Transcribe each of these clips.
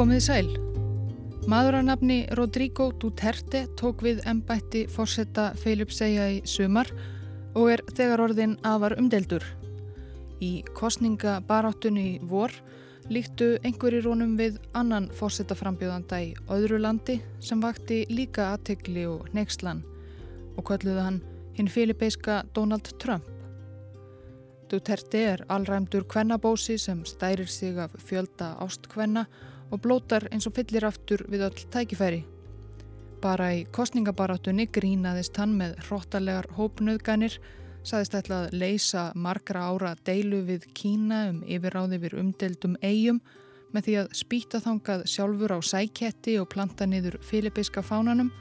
Komið sæl. Maðuranafni Rodrigo Duterte tók við ennbætti fórsetta Feilipsegja í sumar og er þegar orðin afar umdeldur. Í kostningabaráttunni vor líktu einhverjir rónum við annan fórsetaframbjóðanda í öðru landi sem vakti líka aðtegli og neykslan og kölluði hann hinn filipeiska Donald Trump. Duterte er allræmdur kvennabósi sem stærir sig af fjölda ástkvenna og blótar eins og fyllir aftur við öll tækifæri. Bara í kostningabarátunni grínaðist hann með hróttalegar hópnöðganir, saðist ætla að leysa margra ára deilu við Kína um yfirráði við umdeldum eigum með því að spýta þangað sjálfur á sæketti og planta niður filipíska fánanum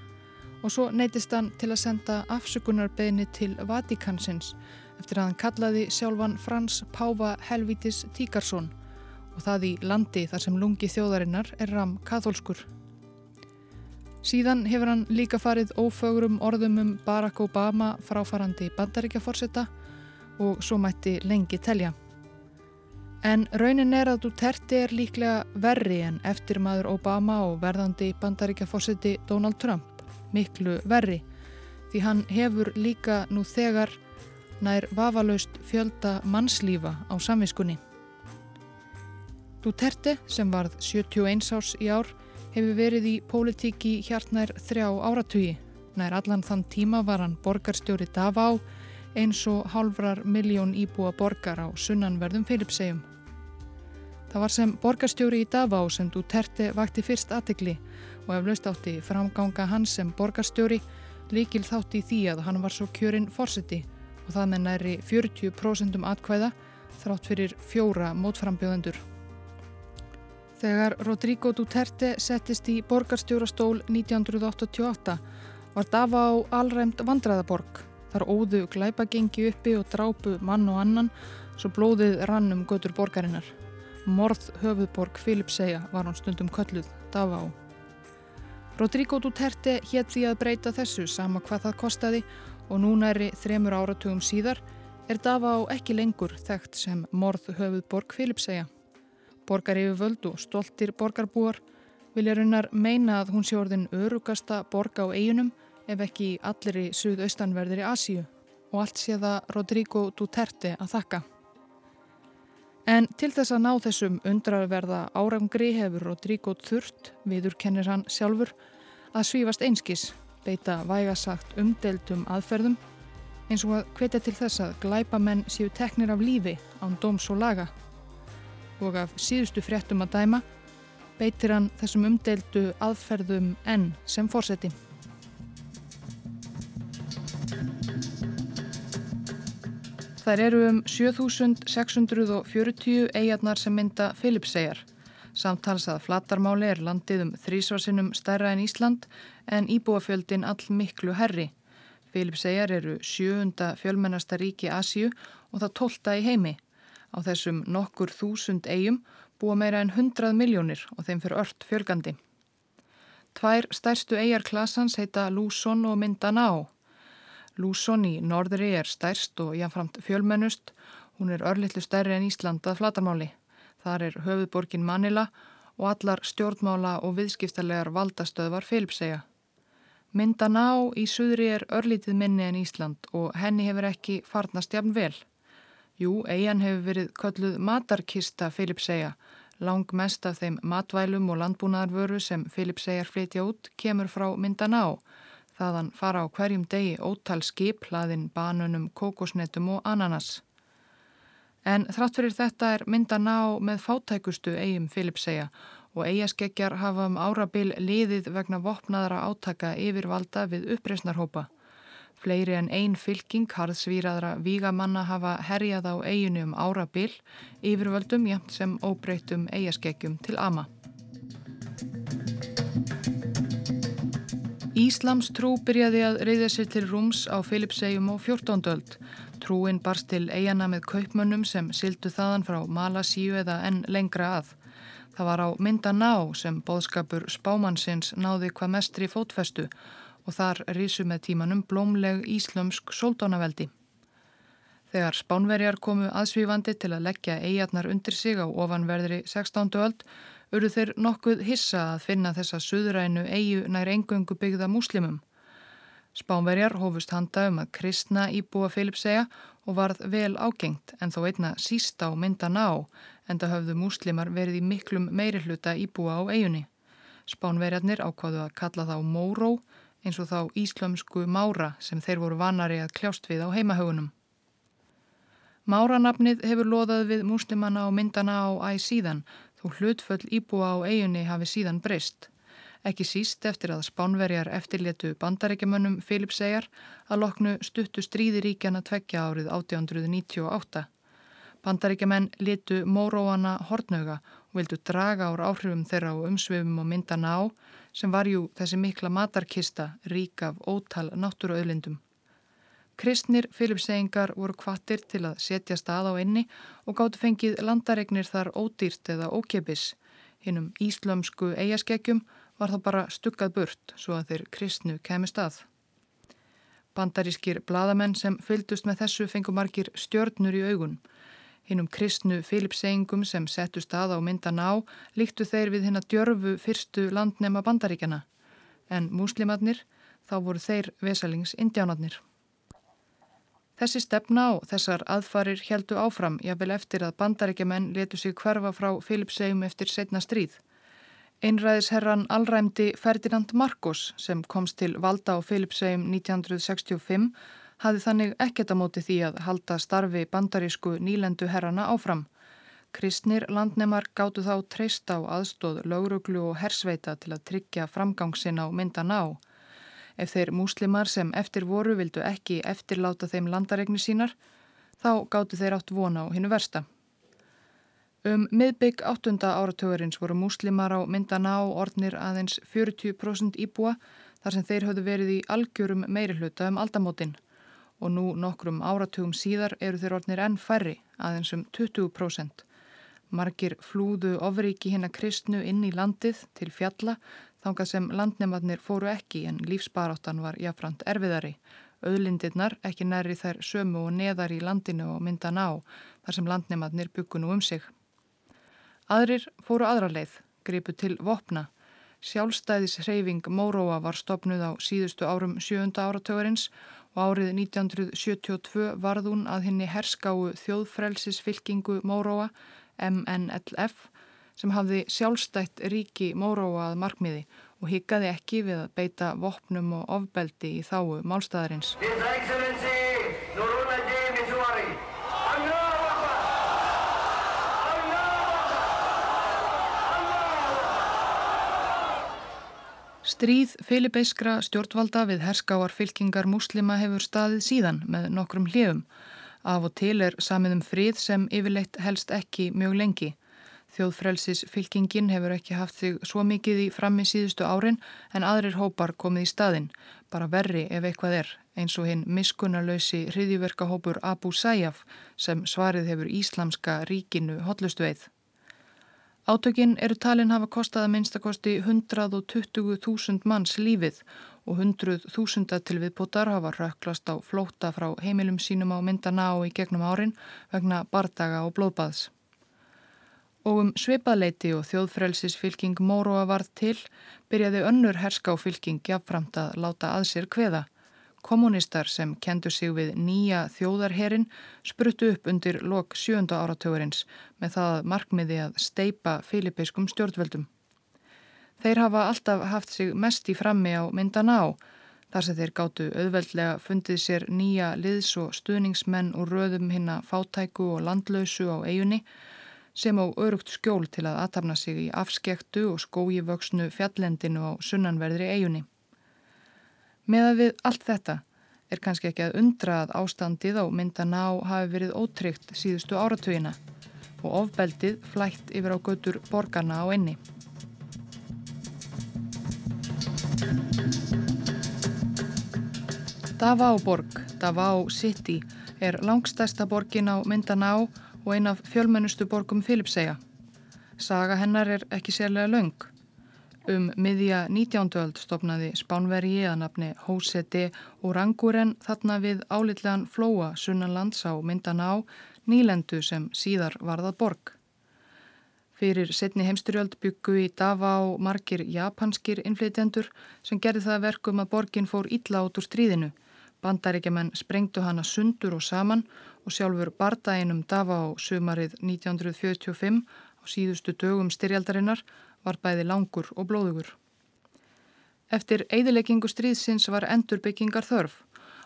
og svo neytist hann til að senda afsökunarbeginni til Vatikansins eftir að hann kallaði sjálfan Frans Páfa Helvítis Tíkarsson og það í landi þar sem lungi þjóðarinnar er ram katholskur. Síðan hefur hann líka farið ófögrum orðum um Barack Obama fráfarandi bandaríkjaforsetta og svo mætti lengi telja. En raunin er að Duterte er líklega verri en eftir maður Obama og verðandi bandaríkjaforsetti Donald Trump, miklu verri, því hann hefur líka nú þegar nær vafalaust fjölda mannslífa á samviskunni. Duterte, sem varð 71 árs í ár, hefur verið í pólitíki hjartnær þrjá áratugi. Nær allan þann tíma var hann borgarstjóri Davá, eins og halvrar miljón íbúa borgar á sunnanverðum Filipsegjum. Það var sem borgarstjóri í Davá sem Duterte vakti fyrst aðtegli og eflaust átti framganga hans sem borgarstjóri líkil þátti því að hann var svo kjörinn fórseti og það með næri 40% atkvæða þrátt fyrir fjóra mótframbjöðendur. Þegar Rodrigo Duterte settist í borgarstjórastól 1988 var Davá alræmt vandræðaborg. Þar óðu glæpagengi uppi og drápu mann og annan svo blóðið rannum götur borgarinnar. Morð höfuðborg Filipsegja var hann stundum kölluð Davá. Rodrigo Duterte hétt því að breyta þessu sama hvað það kostaði og núna er þremur áratugum síðar er Davá ekki lengur þekkt sem morð höfuðborg Filipsegja. Borgar yfir völdu og stoltir borgarbúar vilja raunar meina að hún sé orðin örugasta borga á eigunum ef ekki allir í suðaustanverðir í Asíu og allt sé það Rodrigo Duterte að þakka. En til þess að ná þessum undraverða árangri hefur Rodrigo þurft, viður kennir hann sjálfur, að svífast einskis, beita vægasagt umdeldum aðferðum eins og að hvetja til þess að glæpamenn séu teknir af lífi án dóms og laga og af síðustu fréttum að dæma beitir hann þessum umdeildu aðferðum enn sem fórseti. Þær eru um 7640 eigarnar sem mynda Filipsegjar. Samtals að flatarmáli er landið um þrísvarsinnum stærra en Ísland en íbúafjöldin all miklu herri. Filipsegjar eru sjöunda fjölmennasta ríki Asíu og það tólta í heimi. Á þessum nokkur þúsund eigum búa meira en hundrað miljónir og þeim fyrir ört fjölgandi. Tvær stærstu eigarklassans heita Lúson og Mindanao. Lúson í norðri er stærst og jáfnframt fjölmennust. Hún er örlittlu stærri en Íslandað flatarmáli. Þar er höfuðborgin Manila og allar stjórnmála og viðskiptarlegar valdastöðvar Filipsega. Mindanao í suðri er örlítið minni en Ísland og henni hefur ekki farnast jafn vel. Jú, eigin hefur verið kölluð matarkista Filipsegja. Lang mest af þeim matvælum og landbúnaðarvöru sem Filipsegjar flytja út kemur frá Mindaná. Þaðan fara á hverjum degi ótal skip, hlaðin, banunum, kokosnetum og ananas. En þrátt fyrir þetta er Mindaná með fátækustu eigum Filipsegja og eigaskeggjar hafa um árabil liðið vegna vopnaðara átaka yfirvalda við uppreysnarhópa. Fleiri en einn fylking harðsvíraðra vígamanna hafa herjað á eiginu um árabil, yfirvöldum jæmt sem óbreytum eigaskekkjum til ama. Íslams trú byrjaði að reyða sér til rúms á Filipsegjum og 14. öld. Trúin barst til eigana með kaupmönnum sem sildu þaðan frá Malasíu eða enn lengra að. Það var á mynda ná sem boðskapur spámannsins náði hvað mestri fótfestu og þar risu með tímanum blómleg íslömsk sóldónaveldi. Þegar spánverjar komu aðsvífandi til að leggja eigarnar undir sig á ofanverðri 16. öld Uru þeir nokkuð hissa að finna þessa suðrænu eigu nær engöngu byggða múslimum. Spánverjar hófust handa um að kristna íbúa Filipsega og varð vel ágengt en þó einna sísta á mynda ná en það höfðu múslimar verið í miklum meiri hluta íbúa á eigunni. Spánverjarnir ákvaðu að kalla þá Móró eins og þá íslömsku Mára sem þeir voru vanari að kljást við á heimahögunum. Máranafnið hefur loðað við múslimanna á myndana á æg síðan þó hlutföll íbúa á eigunni hafi síðan breyst. Ekki síst eftir að spánverjar eftirlétu bandarækjamönnum Filipsegjar að loknu stuttu stríðiríkjana tveggja árið 1898. Bandaríkjaman litu móróana hortnauga og vildu draga ár áhrifum þeirra á umsvefum og myndana á sem var jú þessi mikla matarkista rík af ótal náttúruauðlindum. Kristnir Filipseyingar voru kvattir til að setja stað á inni og gáttu fengið landaregnir þar ódýrt eða ókepis. Hinnum íslömsku eigaskekkjum var það bara stukkað burt svo að þeir kristnu kemi stað. Bandarískir bladamenn sem fylgdust með þessu fengu margir stjörnur í augun. Hinnum kristnu Filipsengum sem settu stað á myndan á líktu þeir við hinn að djörfu fyrstu landnema bandaríkjana. En múslimatnir þá voru þeir vesalings indjánatnir. Þessi stefna og þessar aðfarir heldu áfram jáfnvel eftir að bandaríkjaman letu sig hverfa frá Filipsegum eftir setna stríð. Einræðisherran allræmdi Ferdinand Marcos sem komst til valda á Filipsheim 1965 hafi þannig ekkert að móti því að halda starfi bandarísku nýlendu herrana áfram. Kristnir landnemar gáttu þá treyst á aðstóð lögruglu og hersveita til að tryggja framgangsin á myndan á. Ef þeir múslimar sem eftir voru vildu ekki eftirláta þeim landaregni sínar, þá gáttu þeir átt vona á hinnu versta. Um miðbygg áttunda áratugurins voru múslimar á myndana á orðnir aðeins 40% íbúa þar sem þeir höfðu verið í algjörum meiri hluta um aldamótin og nú nokkrum áratugum síðar eru þeir orðnir enn færri aðeins um 20%. Margir flúðu ofriki hinn að kristnu inn í landið til fjalla þangað sem landnematnir fóru ekki en lífsbaráttan var jáfnframt erfiðari. Öðlindirnar ekki næri þær sömu og neðar í landinu og myndan á þar sem landnematnir byggun um sig. Aðrir fóru aðra leið, gripu til vopna. Sjálfstæðishreyfing Móróa var stopnuð á síðustu árum sjönda áratögarins og árið 1972 varð hún að henni herskáu þjóðfrelsisfylkingu Móróa, MNLF, sem hafði sjálfstætt ríki Móróa að markmiði og higgaði ekki við að beita vopnum og ofbeldi í þáu málstæðarins. Stríð filibeiskra stjórnvalda við herskáar fylkingar muslima hefur staðið síðan með nokkrum hljöfum. Af og til er samið um frið sem yfirleitt helst ekki mjög lengi. Þjóðfrelsis fylkingin hefur ekki haft þig svo mikið í frammi síðustu árin en aðrir hópar komið í staðin, bara verri ef eitthvað er, eins og hinn miskunnarlausi hriðjverkahópur Abu Sayyaf sem svarið hefur Íslamska ríkinu hotlustu veið. Átökin eru talin hafa kostað að minnstakosti 120.000 manns lífið og 100.000 til viðbútar hafa röklast á flóta frá heimilum sínum á myndana á í gegnum árin vegna bardaga og blóðbaðs. Og um sveipaðleiti og þjóðfrelsisfylking Móróa varð til byrjaði önnur herská fylking jafnframt að láta að sér kveða. Kommunistar sem kendu sig við nýja þjóðarherin spruttu upp undir lok sjönda áratugurins með það markmiði að steipa filipeiskum stjórnvöldum. Þeir hafa alltaf haft sig mest í frammi á myndan á þar sem þeir gáttu auðveldlega fundið sér nýja liðs og stuðningsmenn úr röðum hinna fátæku og landlausu á eigunni sem á örugt skjól til að aðtapna sig í afskektu og skói vöksnu fjallendinu á sunnanverðri eigunni. Meða við allt þetta er kannski ekki að undra að ástandið á myndana á hafi verið ótryggt síðustu áratugina og ofbeldið flætt yfir á götur borgarna á enni. Davao-borg, Davao City, er langstæsta borgin á myndana á og ein af fjölmennustu borgum Filipsega. Saga hennar er ekki sérlega laung. Um miðja 19. öld stopnaði Spánvergi að nafni Jose de Oranguren þarna við álitlegan flóa sunnanlands á myndan á nýlendu sem síðar varðað borg. Fyrir setni heimstyrjöld byggu í Davao margir japanskir innflytjendur sem gerði það verkum að borgin fór illa át úr stríðinu. Bandaríkjaman sprengtu hana sundur og saman og sjálfur bardæginum Davao sumarið 1945 á síðustu dögum styrjaldarinnar var bæði langur og blóðugur. Eftir eidileggingu stríðsins var endurbyggingar þörf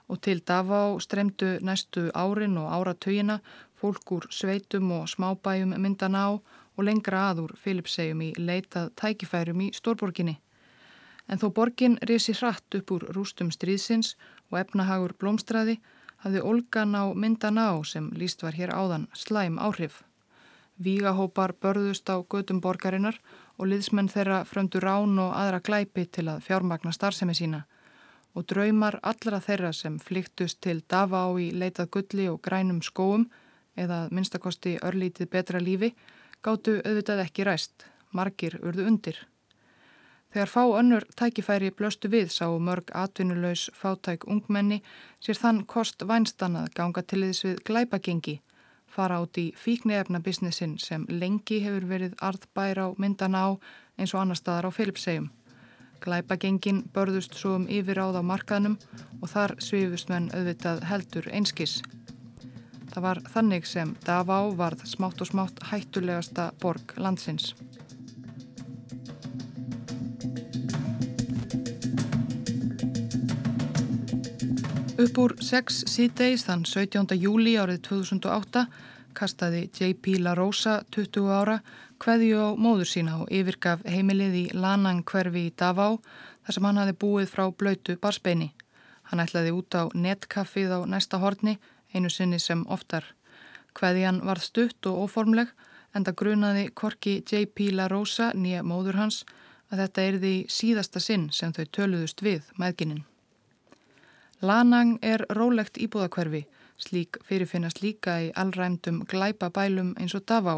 og til Davao stremdu næstu árin og áratögina fólk úr sveitum og smábæjum myndan á og lengra aður Filipsegjum í leitað tækifærum í Stórborginni. En þó borgin reysi hratt upp úr rústum stríðsins og efnahagur blómstræði hafði Olgan á myndan á sem líst var hér áðan slæm áhrif. Vígahópar börðust á gödum borgarinnar og liðsmenn þeirra fröndu rán og aðra glæpi til að fjármagna starfsemi sína og draumar allra þeirra sem flyktust til Davá í leitað gulli og grænum skóum eða minnstakosti örlítið betra lífi gáttu auðvitað ekki ræst, margir urðu undir. Þegar fá önnur tækifæri blöstu við sá mörg atvinnulegs fátæk ungmenni sér þann kost vænstan að ganga til þess við glæpagengi, fara át í fíknefna businessin sem lengi hefur verið arðbær á myndan á eins og annar staðar á Filipsegjum. Glæpagengin börðust svo um yfiráð á markaðnum og þar svifust menn auðvitað heldur einskis. Það var þannig sem Davá varð smátt og smátt hættulegasta borg landsins. Upp úr 6 síðdeis þann 17. júli árið 2008 kastaði J.P. La Rosa 20 ára hveðju á móður sína og yfirgaf heimilið í Lanang hverfi í Davá þar sem hann hafi búið frá blöytu barsbeini. Hann ætlaði út á netkaffið á næsta horni einu sinni sem oftar. Hveðjan varð stutt og óformleg en það grunaði korki J.P. La Rosa, nýja móður hans, að þetta er því síðasta sinn sem þau töluðust við meðginnin. Lanang er rólegt íbúðakverfi, slík fyrirfinnast líka í allræmdum glæpabælum eins og Davá.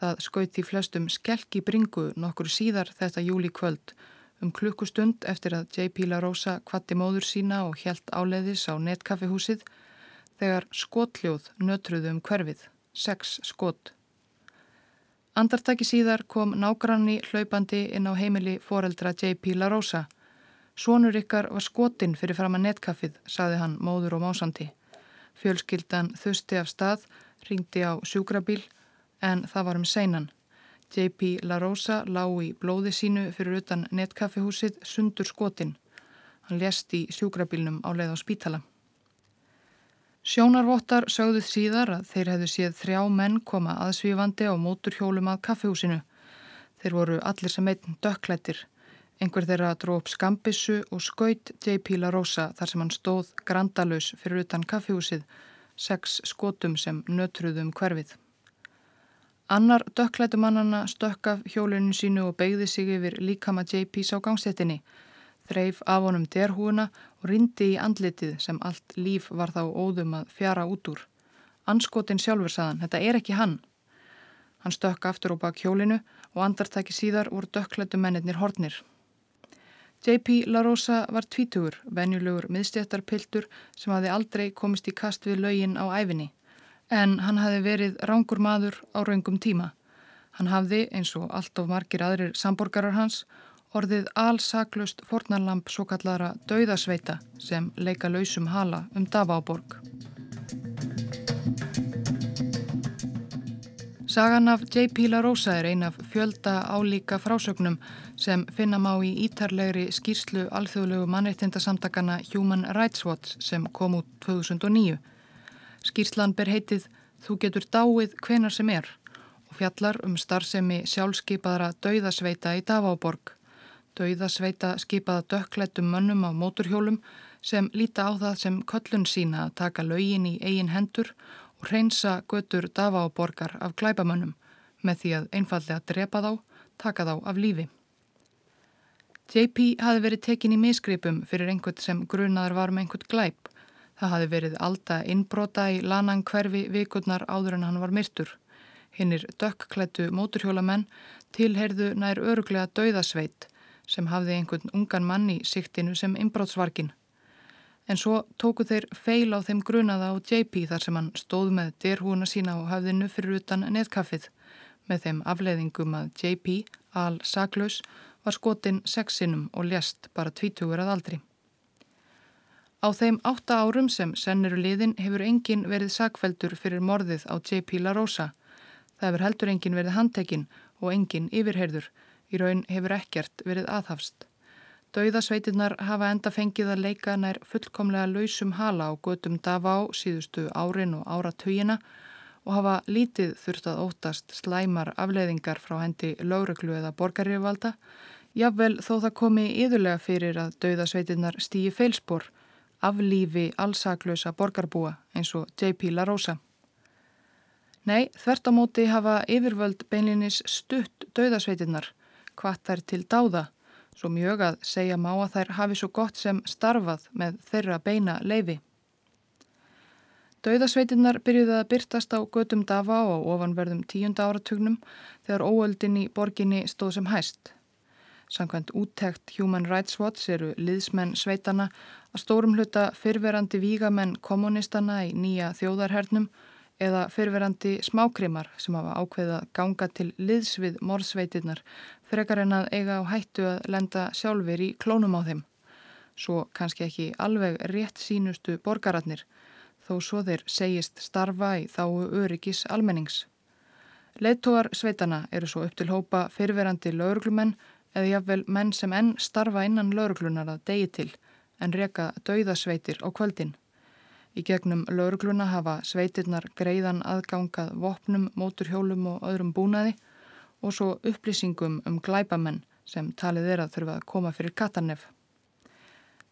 Það skauti flestum skelki bringu nokkur síðar þetta júli kvöld um klukkustund eftir að J.P. La Rosa kvatti móður sína og helt áleiðis á netkaffihúsið þegar skotljóð nötruðu um hverfið, sex skot. Andartaki síðar kom nágranni hlaupandi inn á heimili foreldra J.P. La Sónur ykkar var skotinn fyrir fram að netkaffið, saði hann móður og másandi. Fjölskyldan þusti af stað, ringdi á sjúkrabíl, en það var um seinan. J.P. La Rosa lá í blóði sínu fyrir utan netkaffihúsið sundur skotinn. Hann lést í sjúkrabílnum á leið á spítala. Sjónarvottar sögðuð síðar að þeir hefðu séð þrjá menn koma aðsvífandi á móturhjólum að kaffehúsinu. Þeir voru allir sem einn dökklættir. Einhver þeirra dró upp skambissu og skaut J.P. La Rosa þar sem hann stóð grandalus fyrir utan kaffehúsið, sex skotum sem nötruðum um hverfið. Annar dökklætumannana stökk af hjólinu sínu og beigði sig yfir líkama J.P.s á gangsettinni þreif af honum derhúuna og rindi í andlitið sem allt líf var þá óðum að fjara út úr. Anskotin sjálfur saðan, þetta er ekki hann. Hann stökk aftur á bak hjólinu og andartæki síðar voru dökklættu mennir hornir. J.P. La Rosa var tvítugur, venjulegur miðstjættarpiltur sem hafi aldrei komist í kast við laugin á æfinni. En hann hafi verið rángur maður á raungum tíma. Hann hafði, eins og allt of margir aðrir samborgarar hans, orðið allsaklust fornarlamp svo kallara dauðasveita sem leika lausum hala um Daváborg. Sagan af J.P. La Rosa er ein af fjölda álíka frásögnum sem finna má í ítarlegri skýrslu alþjóðlegu mannreittindasamtakana Human Rights Watch sem kom út 2009. Skýrslan ber heitið Þú getur dáið hvenar sem er og fjallar um starfsemi sjálfskeipaðra dauðasveita í Daváborg dauðasveita skipaða dökklættum mönnum á móturhjólum sem líta á það sem köllun sína að taka laugin í eigin hendur og reynsa götur dafaáborgar af glæbamönnum með því að einfallega drepa þá, taka þá af lífi. JP hafi verið tekin í misgripum fyrir einhvern sem grunaður var með einhvern glæp. Það hafi verið alltaf innbrota í lanan hverfi vikurnar áður en hann var myrtur. Hinnir dökkklættu móturhjólamenn tilherðu nær öruglega dauðasveit sem hafði einhvern ungan mann í siktinu sem inbrótsvarkin. En svo tóku þeir feil á þeim grunaða á JP þar sem hann stóð með derhúna sína á hafðinu fyrir utan neðkaffið. með þeim afleiðingum að JP, al saklaus, var skotin sexinum og ljast bara tvítugur að aldri. Á þeim átta árum sem senniru liðin hefur engin verið sakveldur fyrir morðið á J.P. La Rosa. Það hefur heldur engin verið handtekinn og engin yfirherður. Í raun hefur ekkert verið aðhafst. Dauðasveitinnar hafa enda fengið að leika nær fullkomlega lausum hala á götum Davá síðustu árin og áratugina og hafa lítið þurft að óttast slæmar afleiðingar frá hendi lögreglu eða borgarriðvalda. Jável þó það komi yðurlega fyrir að dauðasveitinnar stýji feilspor aflífi allsaklösa borgarbúa eins og J.P. La Rosa. Nei, þvert á móti hafa yfirvöld beinlinis stutt dauðasveitinnar, hvað þær til dáða, svo mjög að segja má að þær hafi svo gott sem starfað með þeirra beina leifi. Dauðasveitinnar byrjuði að byrtast á götum dafa og ofanverðum tíunda áratugnum þegar óöldin í borginni stóð sem hæst. Sankvæmt úttekt Human Rights Watch eru liðsmenn sveitana að stórum hluta fyrverandi vígamenn kommunistana í nýja þjóðarhernum eða fyrverandi smákrimar sem hafa ákveða ganga til liðs við morðsveitirnar frekar en að eiga á hættu að lenda sjálfur í klónum á þeim. Svo kannski ekki alveg rétt sínustu borgaratnir þó svo þeir segist starfa í þáu öryggis almennings. Leittóar sveitana eru svo upp til hópa fyrverandi lauruglumenn eða jáfnvel menn sem enn starfa innan lauruglunar að degi til en reka dauðasveitir á kvöldin. Í gegnum laurugluna hafa sveitirnar greiðan aðgangað vopnum, móturhjólum og öðrum búnaði og svo upplýsingum um glæbamenn sem talið er að þurfa að koma fyrir katanef.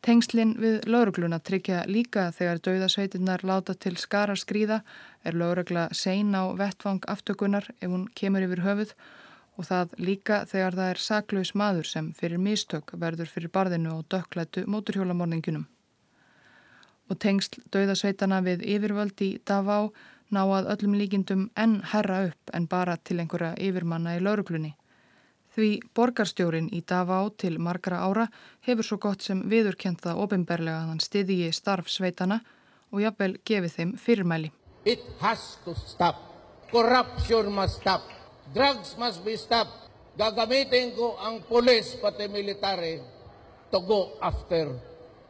Tengslinn við laurugluna tryggja líka þegar dauðasveitirnar láta til skara skrýða er laurugla sein á vettvang aftökunar ef hún kemur yfir höfuð og það líka þegar það er saklaus maður sem fyrir mistök verður fyrir barðinu og dökklætu móturhjólamorningunum. Og tengst dauðasveitana við yfirvöld í Davá ná að öllum líkindum enn herra upp en bara til einhverja yfirmanna í lauruglunni. Því borgarstjórin í Davá til margra ára hefur svo gott sem viðurkjent það ofinberlega að hann stiðji starfsveitana og jafnvel gefið þeim fyrirmæli. It has to stop. Corruption must stop. Drugs must be stopped. Gagamitin ko ang police pati military to go after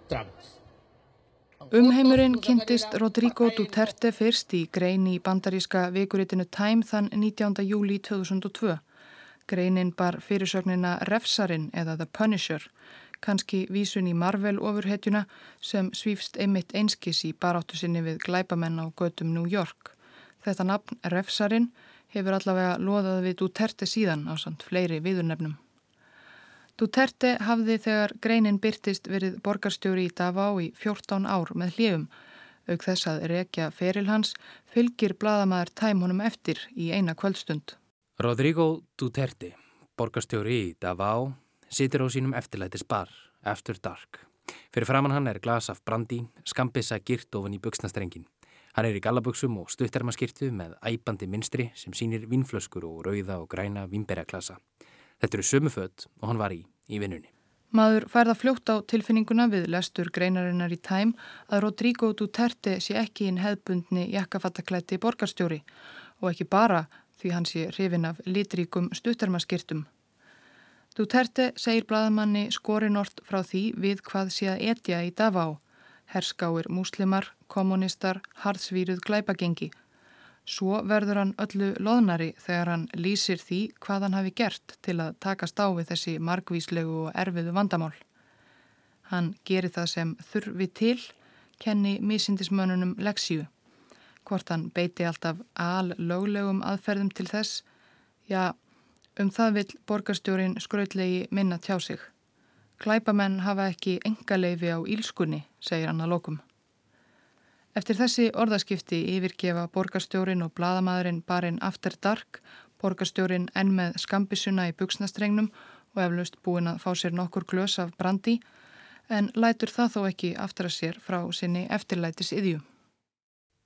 drugs. Umheimurinn kynntist Rodrigo Duterte fyrst í grein í bandaríska vikuritinu Time þann 19. júli 2002. Greinin bar fyrirsögnina Refsarin eða The Punisher, kannski vísun í Marvel ofurhetjuna sem svífst einmitt einskis í baráttu sinni við glæpamenn á gödum New York. Þetta nafn Refsarin hefur allavega loðað við Duterte síðan á samt fleiri viðurnefnum. Duterte hafði þegar greinin byrtist verið borgarstjóri í Davá í 14 ár með hljöfum. Auk þess að rekja feril hans fylgir bladamæður tæmunum eftir í eina kvöldstund. Rodrigo Duterte, borgarstjóri í Davá, situr á sínum eftirlætis bar, After Dark. Fyrir framann hann er glas af brandi, skambissa girt ofan í buksnastrengin. Hann er í gallabugsum og stuttermaskirtu með æpandi minstri sem sínir vinnflöskur og rauða og græna vinnberjaklasa. Þetta eru sömufödd og hann var í í vinnunni. Maður færða fljótt á tilfinninguna við lestur greinarinnar í tæm að Rodrigo Duterte sé ekki inn hefðbundni jakkafattaklætti borgarstjóri og ekki bara því hann sé hrifin af litríkum stuttermaskirtum. Duterte segir bladamanni skorinort frá því við hvað sé að etja í Davá herskáir múslimar, kommunistar, hardsvíruð glæpagengi. Svo verður hann öllu loðnari þegar hann lýsir því hvað hann hafi gert til að takast á við þessi margvíslegu og erfiðu vandamál. Hann gerir það sem þurfi til, kenni mísindismönunum leksíu. Hvort hann beiti alltaf al löglegum aðferðum til þess, já, um það vil borgarstjórin skrautlegi minna tjá sig. Glæpamenn hafa ekki engaleifi á ílskunni, segir hann að lokum. Eftir þessi orðaskipti yfirgefa borgarstjórin og bladamæðurinn barinn after dark, borgarstjórin enn með skambisuna í buksnastrengnum og eflaust búin að fá sér nokkur glös af brandi, en lætur það þó ekki aftur að sér frá sinni eftirlætis yðjú.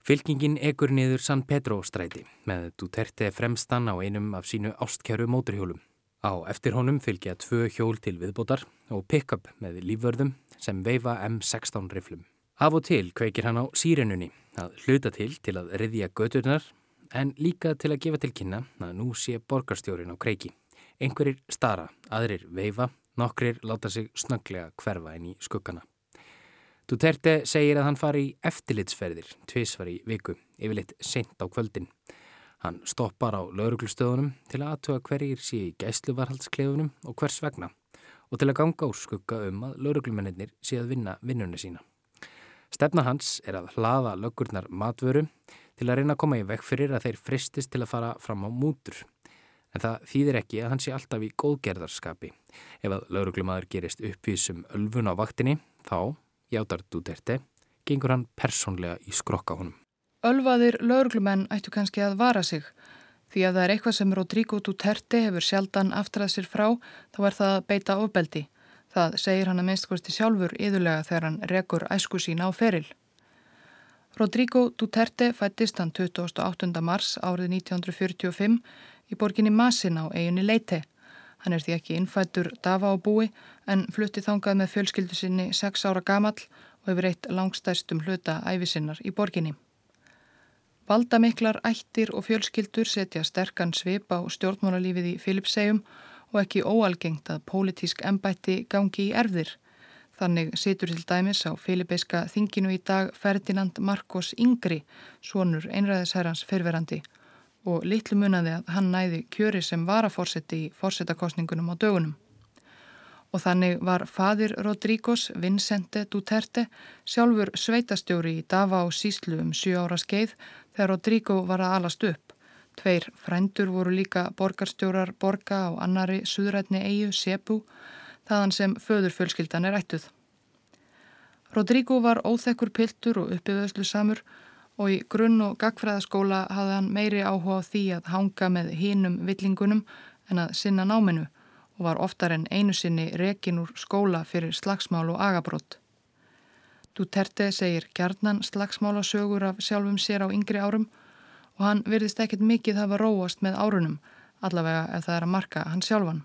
Fylkingin egur niður San Pedro stræti með Duterte fremstan á einum af sínu ástkjæru móturhjólum. Á eftir honum fylgja tvö hjól til viðbótar og pick-up með lífvörðum sem veifa M16 riflum. Af og til kveikir hann á sírenunni að hluta til til að riðja göturnar en líka til að gefa til kynna að nú sé borgarstjórin á kreiki. Einhverjir stara, aðrir veifa, nokkrir láta sig snögglega hverfa inn í skuggana. Duterte segir að hann fari í eftirlitsferðir, tvísvar í viku, yfirleitt sent á kvöldin. Hann stoppar á lauruglustöðunum til að aðtuga hverjir sé í gæsluvarhaldsklefunum og hvers vegna og til að ganga úr skugga um að lauruglumennir sé að vinna vinnunni sína. Stefna hans er að hlaða löggurnar matvöru til að reyna að koma í vekk fyrir að þeir fristist til að fara fram á mútur. En það þýðir ekki að hann sé alltaf í góðgerðarskapi. Ef að lauruglumadur gerist uppvísum ölfun á vaktinni, þá, játar Duterte, gengur hann persónlega í skrokka honum. Ölvaðir lauruglumenn ættu kannski að vara sig. Því að það er eitthvað sem Rodrigo Duterte hefur sjaldan aftrað sér frá, þá er það að beita ofbeldi. Það segir hann að minnstkosti sjálfur yðurlega þegar hann rekur æsku sín á feril. Rodrigo Duterte fættist hann 28. mars árið 1945 í borginni Masin á eiginni Leite. Hann er því ekki innfættur dafa á búi en flutti þangað með fjölskyldu sinni 6 ára gamall og hefur eitt langstæstum hluta æfisinnar í borginni. Valdamiklar ættir og fjölskyldur setja sterkan svip á stjórnmálarlífið í Filipsegjum og ekki óalgengt að pólitísk embætti gangi í erfðir. Þannig situr til dæmis á filibeiska þinginu í dag Ferdinand Marcos Yngri, svonur einræðisherrans fyrverandi og litlu munaði að hann næði kjöri sem var að fórseti í fórsetakostningunum á dögunum. Og þannig var fadir Rodrígos Vincente Duterte sjálfur sveitastjóri í Davá síslu um sjö ára skeið þegar Rodrigo var að alast upp. Tveir frændur voru líka borgarstjórar borga á annari suðrætni eigu Sepu þaðan sem föður fjölskyldan er ættuð. Rodrigo var óþekkur piltur og uppbyðaslu samur og í grunn- og gagfræðaskóla hafði hann meiri áhuga á því að hanga með hinum villingunum en að sinna náminu og var oftar en einu sinni rekin úr skóla fyrir slagsmál og agabrott. Duterte segir gjarnan slagsmálasögur af sjálfum sér á yngri árum og hann virðist ekkert mikið hafa róast með árunum, allavega ef það er að marka hann sjálfan.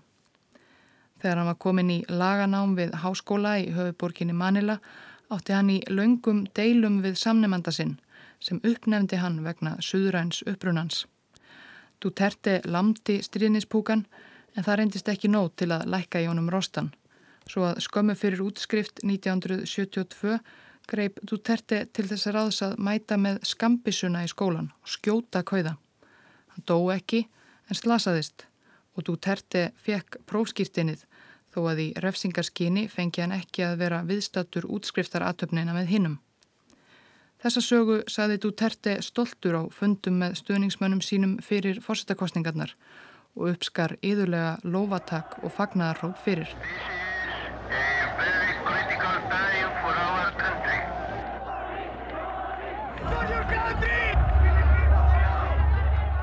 Þegar hann var komin í laganám við háskóla í höfuborginni Manila átti hann í laungum deilum við samnemanda sinn sem uppnefndi hann vegna suðræns upprunans. Duterte lamdi stríðnispúkan en það reyndist ekki nót til að lækka í honum rostan. Svo að skömmu fyrir útskrift 1972 greip Duterte til þess að ráðs að mæta með skambisuna í skólan og skjóta kauða. Hann dó ekki en slasaðist og Duterte fekk prófskýrtinnið þó að í refsingarskyni fengi hann ekki að vera viðstattur útskriftarartöfnina með hinnum. Þessa sögu saði Duterte stoltur á fundum með stuðningsmönnum sínum fyrir fórsettakostningarnar og uppskar yðurlega lovatak og fagnadarróp fyrir.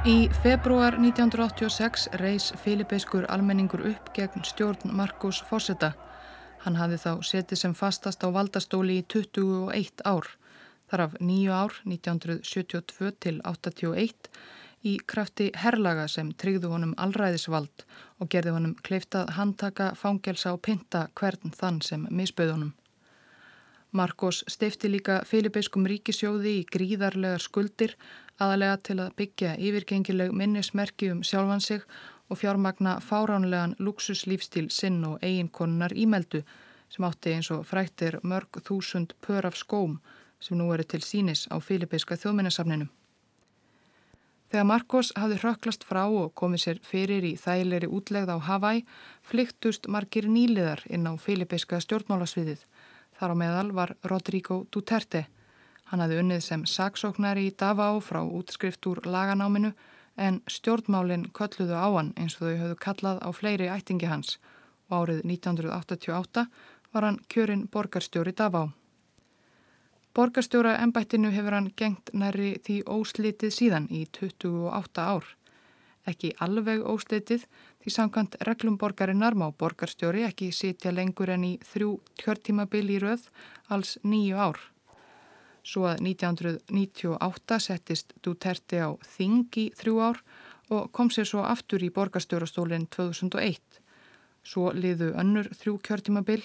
Í februar 1986 reys filipeiskur almenningur upp gegn stjórn Marcos Fossetta. Hann hafði þá setið sem fastast á valdastóli í 21 ár, þar af nýju ár 1972 til 81 í krafti herlaga sem tryggðu honum allræðisvald og gerði honum kleiftað handtaka, fangelsa og pinta hvern þann sem misböð honum. Marcos steifti líka filipeiskum ríkisjóði í gríðarlegar skuldir aðalega til að byggja yfirgengileg minnismerki um sjálfan sig og fjármagna fáránlegan luxuslífstíl sinn og eiginkonunar ímeldu sem átti eins og frættir mörg þúsund pör af skóm sem nú eru til sínis á Filipíska þjóðminnesafninu. Þegar Marcos hafði hröklast frá og komið sér fyrir í þægilegri útlegð á Hawaii, flyktust margir nýliðar inn á Filipíska stjórnmálasviðið. Þar á meðal var Rodrigo Duterte, Hann hafði unnið sem saksóknari í Davá frá útskrift úr laganáminu en stjórnmálinn kölluðu á hann eins og þau höfðu kallað á fleiri ættingi hans og árið 1988 var hann kjörinn borgarstjóri Davá. Borgarstjóra ennbættinu hefur hann gengt næri því óslitið síðan í 28 ár. Ekki alveg óslitið því samkvæmt reglum borgarinnar má borgarstjóri ekki sitja lengur en í þrjú kjörtímabil í röð alls nýju ár. Svo að 1998 settist Duterte á Þing í þrjú ár og kom sér svo aftur í borgarstjórastólinn 2001. Svo liðu önnur þrjú kjörtímabil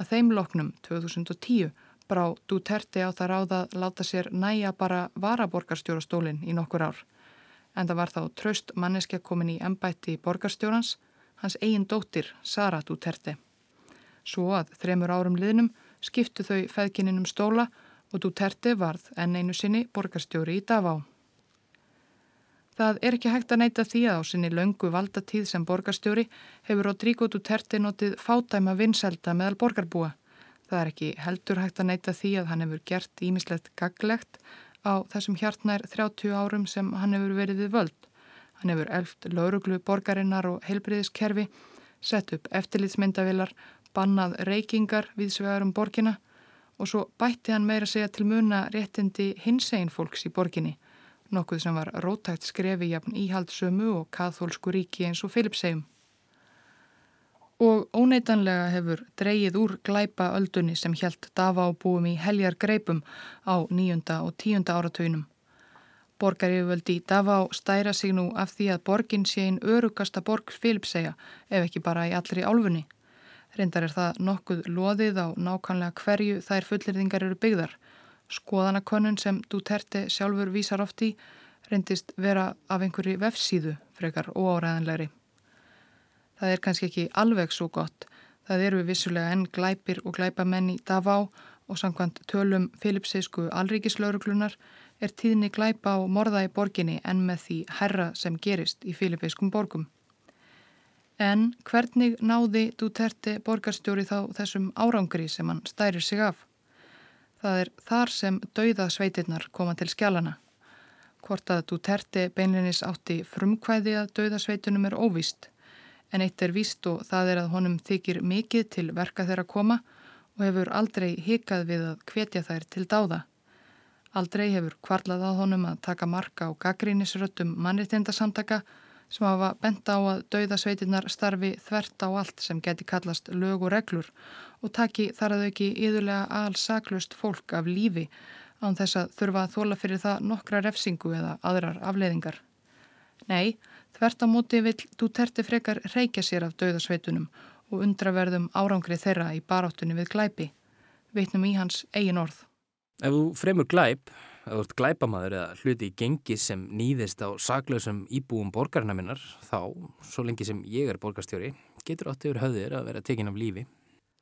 að þeim loknum 2010 brá Duterte á það ráða láta sér næja bara varaborgarstjórastólinn í nokkur ár. En það var þá tröst manneskja komin í embætti borgarstjórans, hans eigin dóttir Sara Duterte. Svo að þremur árum liðnum skiptu þau feðkininum stóla og Duterte varð enn einu sinni borgarstjóri í Davá. Það er ekki hægt að neyta því að á sinni löngu valdatíð sem borgarstjóri hefur Rodrigo Duterte notið fátæma vinselda meðal borgarbúa. Það er ekki heldur hægt að neyta því að hann hefur gert ímislegt gaglegt á þessum hjartnær 30 árum sem hann hefur verið við völd. Hann hefur elft lauruglu borgarinnar og heilbriðiskerfi, sett upp eftirlitsmyndavilar, bannað reykingar við svegarum borgina og svo bætti hann meira segja til muna réttindi hinsegin fólks í borginni, nokkuð sem var rótægt skrefi jafn íhaldsömu og kathólsku ríki eins og Filipsegjum og óneitanlega hefur dreyið úr glæpa öldunni sem helt dafa á búum í heljar greipum á nýjunda og tíunda áratöginum. Borgarífvöldi dafa á stæra sig nú af því að borgin sé einn örugasta borg Filipsega ef ekki bara í allri álfunni. Reyndar er það nokkuð loðið á nákvæmlega hverju þær fullirðingar eru byggðar. Skoðanakönnun sem Duterte sjálfur vísar oft í reyndist vera af einhverju vefsíðu frekar óáræðanlegri. Það er kannski ekki alveg svo gott. Það eru vissulega enn glæpir og glæpamenn í Davá og samkvæmt tölum Filipsísku alríkislauruglunar er tíðni glæpa og morða í borginni enn með því herra sem gerist í Filipískum borgum. En hvernig náði Duterte borgarstjóri þá þessum árangri sem hann stærir sig af? Það er þar sem dauðasveitirnar koma til skjálana. Hvort að Duterte beinlinis átti frumkvæði að dauðasveitunum er óvist en eitt er víst og það er að honum þykir mikið til verka þeirra koma og hefur aldrei hikað við að hvetja þær til dáða. Aldrei hefur kvarlað að honum að taka marka á gaggrínisröttum mannriðtindasamtaka sem hafa bent á að dauðasveitinnar starfi þvert á allt sem geti kallast lög og reglur og taki þar að auki yðurlega alsaklust fólk af lífi án þess að þurfa að þóla fyrir það nokkra refsingu eða aðrar afleiðingar. Nei, Þvert á móti vil Duterte frekar reykja sér af dauðasveitunum og undraverðum árangri þeirra í baráttunni við glæpi. Veitnum í hans eigin orð. Ef þú fremur glæp, ef þú ert glæpamaður eða hluti í gengi sem nýðist á saklausum íbúum borgarna minnar, þá, svo lengi sem ég er borgarstjóri, getur átti yfir höfðir að vera tekin af lífi.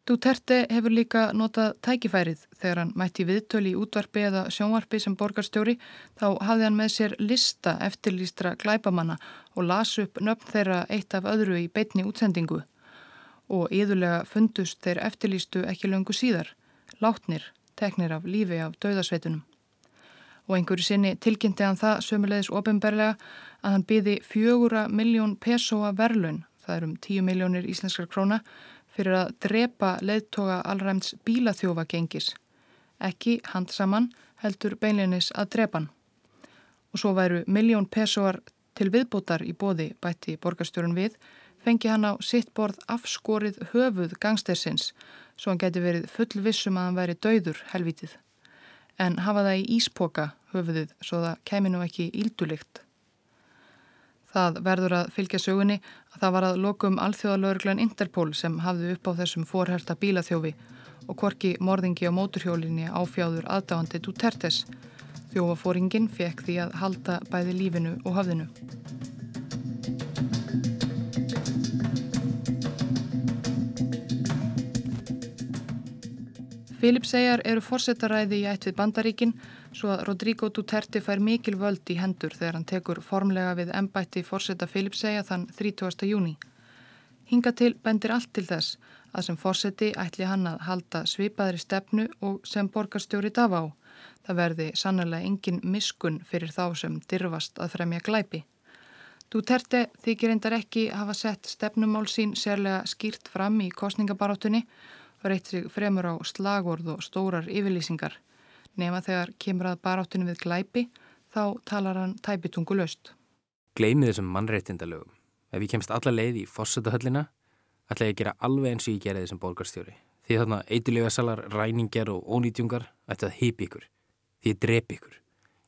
Duterte hefur líka notað tækifærið. Þegar hann mætti viðtöli í útvarpi eða sjónvarpi sem borgarstjóri þá hafði hann með sér lista eftirlýstra glæpamanna og las upp nöfn þeirra eitt af öðru í beitni útsendingu. Og yðurlega fundust þeir eftirlýstu ekki löngu síðar, látnir, teknir af lífi af dauðasveitunum. Og einhverju sinni tilkynnti hann það sömulegis ofinberlega að hann byði fjögura miljón pesoa verlun, það er um tíu miljónir íslenskar króna, fyrir að drepa leðtoga allræmts bílaþjófa gengis. Ekki handsaman heldur beinleinis að drepan. Og svo væru miljón pesoar til viðbótar í bóði bætti borgarstjórun við, fengi hann á sitt borð afskorið höfuð gangstersins svo hann geti verið fullvissum að hann væri dauður helvítið. En hafa það í íspoka höfuðið svo það kemi nú ekki íldulikt. Það verður að fylgja sögunni það var að lokum alþjóðalögurglan Interpol sem hafði upp á þessum forherta bílaþjófi og korki morðingi á móturhjólinni áfjáður aðdáandi Dutertes. Þjófafóringin fekk því að halda bæði lífinu og hafðinu. Filipsegjar eru fórsetaræði í ætt við Bandaríkinn svo að Rodrigo Duterte fær mikil völd í hendur þegar hann tekur formlega við ennbætti fórseta Filipsegja þann 30. júni. Hinga til bendir allt til þess að sem fórseti ætli hann að halda svipaðri stefnu og sem borgarstjóri daf á. Það verði sannlega engin miskun fyrir þá sem dirfast að fremja glæpi. Duterte þykir endar ekki hafa sett stefnumál sín sérlega skýrt fram í kostningabarátunni og reytt sig fremur á slagorð og stórar yfirlýsingar nema þegar kemur að baráttunum við glæpi þá talar hann tæpitungu löst. Gleimið þessum mannreittindalögum. Ef ég kemst alla leið í fórsötuhöllina ætla ég að gera alveg eins og ég geraði sem borgarstjóri. Því þarna eitthulega salar, ræningar og ónýtjungar ætti að heipi ykkur. Því ég drepi ykkur.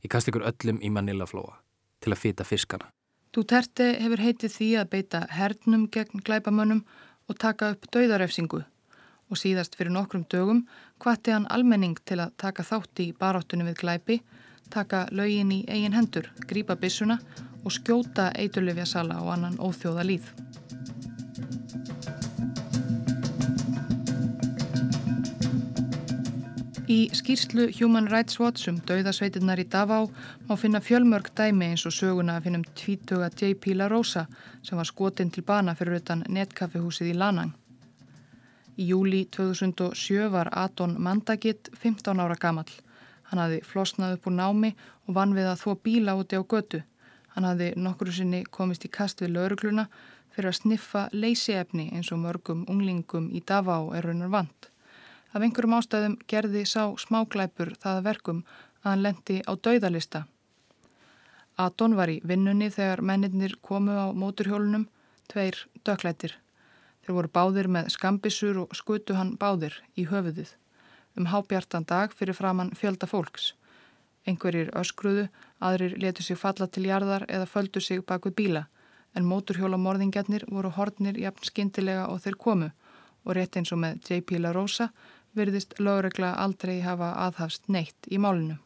Ég kast ykkur öllum í Manila flóa til að fýta fiskana. Duterte hefur heitið því að beita hernum gegn glæpamönnum og taka upp dauðarefsingu og síðast fyrir nokkrum dögum hvati hann almenning til að taka þátti í baráttunum við glæpi taka lögin í eigin hendur, grípa bissuna og skjóta eiturlifja sala og annan óþjóða líð. Í skýrslu Human Rights Watch um dauðasveitirnar í Davá má finna fjölmörg dæmi eins og söguna að finnum tvítuga J.P. La Rosa sem var skotinn til bana fyrir utan netkaffihúsið í Lanang. Í júli 2007 var Adon Mandagit 15 ára gamall. Hann hafði flosnað upp úr námi og vann við að þó bíla úti á götu. Hann hafði nokkru sinni komist í kast við laurugluna fyrir að sniffa leysiefni eins og mörgum unglingum í Davá er raunar vant. Af einhverjum ástæðum gerði sá smáglæpur það verkum að hann lendi á dauðalista. Adon var í vinnunni þegar mennirnir komu á móturhjólunum, tveir döklættir. Þeir voru báðir með skambisur og skutu hann báðir í höfuðið. Um hábjartan dag fyrir framann fjölda fólks. Einhverjir öskruðu, aðrir letu sig falla til jarðar eða földu sig bak við bíla, en móturhjólamorðingjarnir voru hornir jafn skindilega og þeir komu og rétt eins og með J.P. La Rosa virðist lögregla aldrei hafa aðhafst neitt í málinu.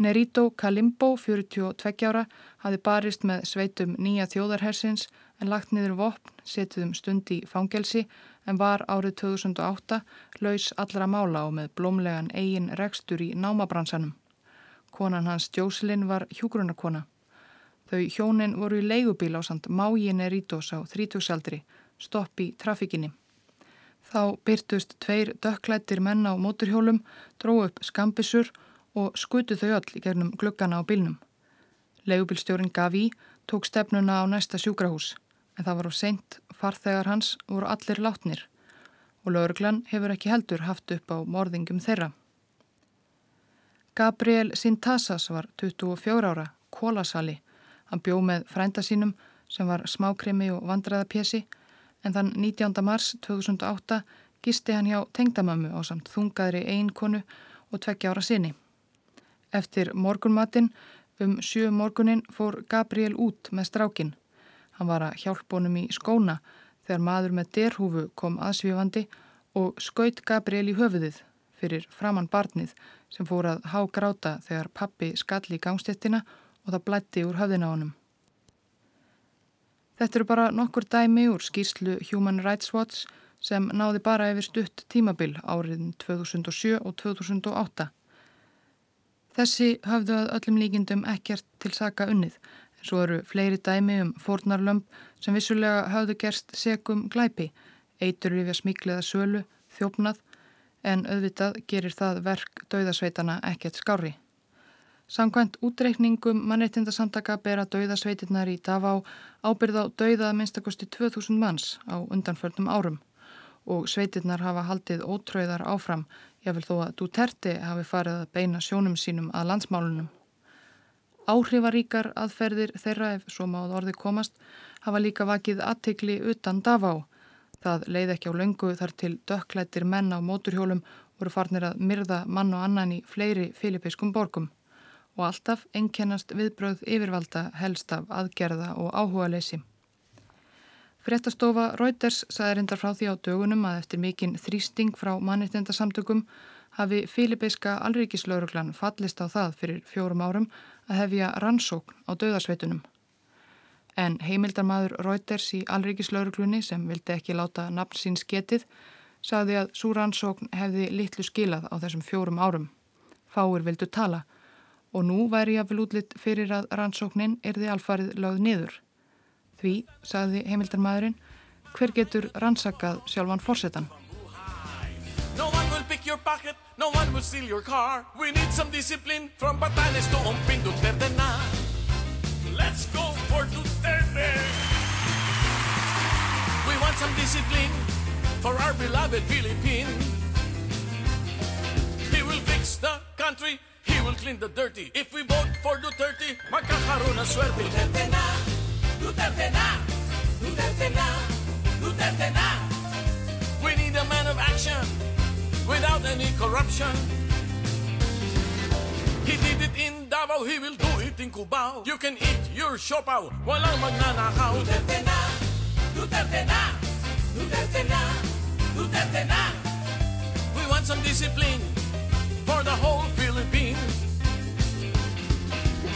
Nerito Kalimbo, 42 ára, hafi barist með sveitum nýja þjóðarhersins en lagt niður vopn, setið um stund í fangelsi en var árið 2008 laus allra mála og með blómlegan eigin rekstur í námabransanum. Konan hans Jóselin var hjúgrunarkona. Þau hjónin voru í leigubíl á samt Máji Neritos á 30-saldri, stopp í trafikinni. Þá byrtust tveir dökklættir menn á móturhjólum, dró upp skambisur og skutu þau öll í gegnum gluggana á bílnum. Legubilstjórin Gaví tók stefnuna á næsta sjúkrahús en það var á seint farþegar hans voru allir látnir og lauruglan hefur ekki heldur haft upp á morðingum þeirra. Gabriel Sintasas var 24 ára, kólasali. Hann bjó með frænda sínum sem var smákrimi og vandræðapjesi en þann 19. mars 2008 gisti hann hjá tengdamömmu á samt þungaðri einkonu og tveggja ára sinni. Eftir morgunmatinn um sjö morgunin fór Gabriel út með strákin. Hann var að hjálpunum í skóna þegar maður með derhúfu kom aðsvífandi og skaut Gabriel í höfuðið fyrir framann barnið sem fór að há gráta þegar pappi skalli í gangstettina og það blætti úr höfðina honum. Þetta eru bara nokkur dæmi úr skýrslu Human Rights Watch sem náði bara yfir stutt tímabil áriðin 2007 og 2008. Þessi hafðu að öllum líkindum ekkert til saka unnið, svo eru fleiri dæmi um fórnarlömp sem vissulega hafðu gerst segum glæpi, eiturlifja smíkliða sölu, þjófnað, en auðvitað gerir það verk dauðasveitana ekkert skári. Samkvæmt útreikningum mannreitindasamtaka bera dauðasveitirnar í Davá ábyrð á dauða minnstakosti 2000 manns á undanförnum árum og sveitirnar hafa haldið ótröðar áfram, jáfnvel þó að Duterte hafi farið að beina sjónum sínum að landsmálunum. Áhrifaríkar aðferðir þeirra, ef svo máð orði komast, hafa líka vakið aðtikli utan Davá. Það leið ekki á löngu þar til dökklættir menn á móturhjólum voru farnir að myrða mann og annan í fleiri filipiskum borgum og alltaf einkennast viðbröð yfirvalda helst af aðgerða og áhuga leysi. Frettastofa Reuters saði reyndar frá því á dögunum að eftir mikinn þrýsting frá mannittendasamtökum hafi Filipiska alríkislauruglan fallist á það fyrir fjórum árum að hefja rannsókn á döðarsveitunum. En heimildarmadur Reuters í alríkislauruglunni sem vildi ekki láta nafn sín sketið saði að svo rannsókn hefði litlu skilað á þessum fjórum árum. Fáir vildu tala og nú væri ég að vel útlitt fyrir að rannsóknin er því alfarið lögð niður. Því, sagði heimildarmæðurinn, hver getur rannsakað sjálfan fórsetan? Your pocket, no one will steal your car We need some discipline from Batanes to Ompin Duterte na Let's go for Duterte We want some discipline for our beloved Philippines He will fix the country He will clean the dirty. If we vote for Duterte, magkakaroon ng swerte. Duterte na! Duterte na! Duterte na! Duterte na! We need a man of action without any corruption. He did it in Davao, he will do it in Cubao. You can eat your siopaw, walang magnanakaw. Duterte na! Duterte na! Duterte na! Duterte na! We want some discipline for the whole Philippines.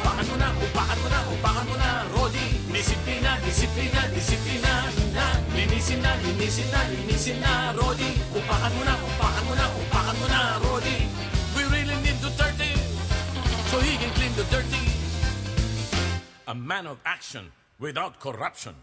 Upakan mo na, upakan mo na, upakan mo na, Rodi Disiplina, disiplina, disiplina. Na Linisin na, linisin na, linisin na, Rodi Upakan mo na, upakan mo na, upakan mo na, Rodi We really need Duterte. So he can clean the dirty A man of action without corruption.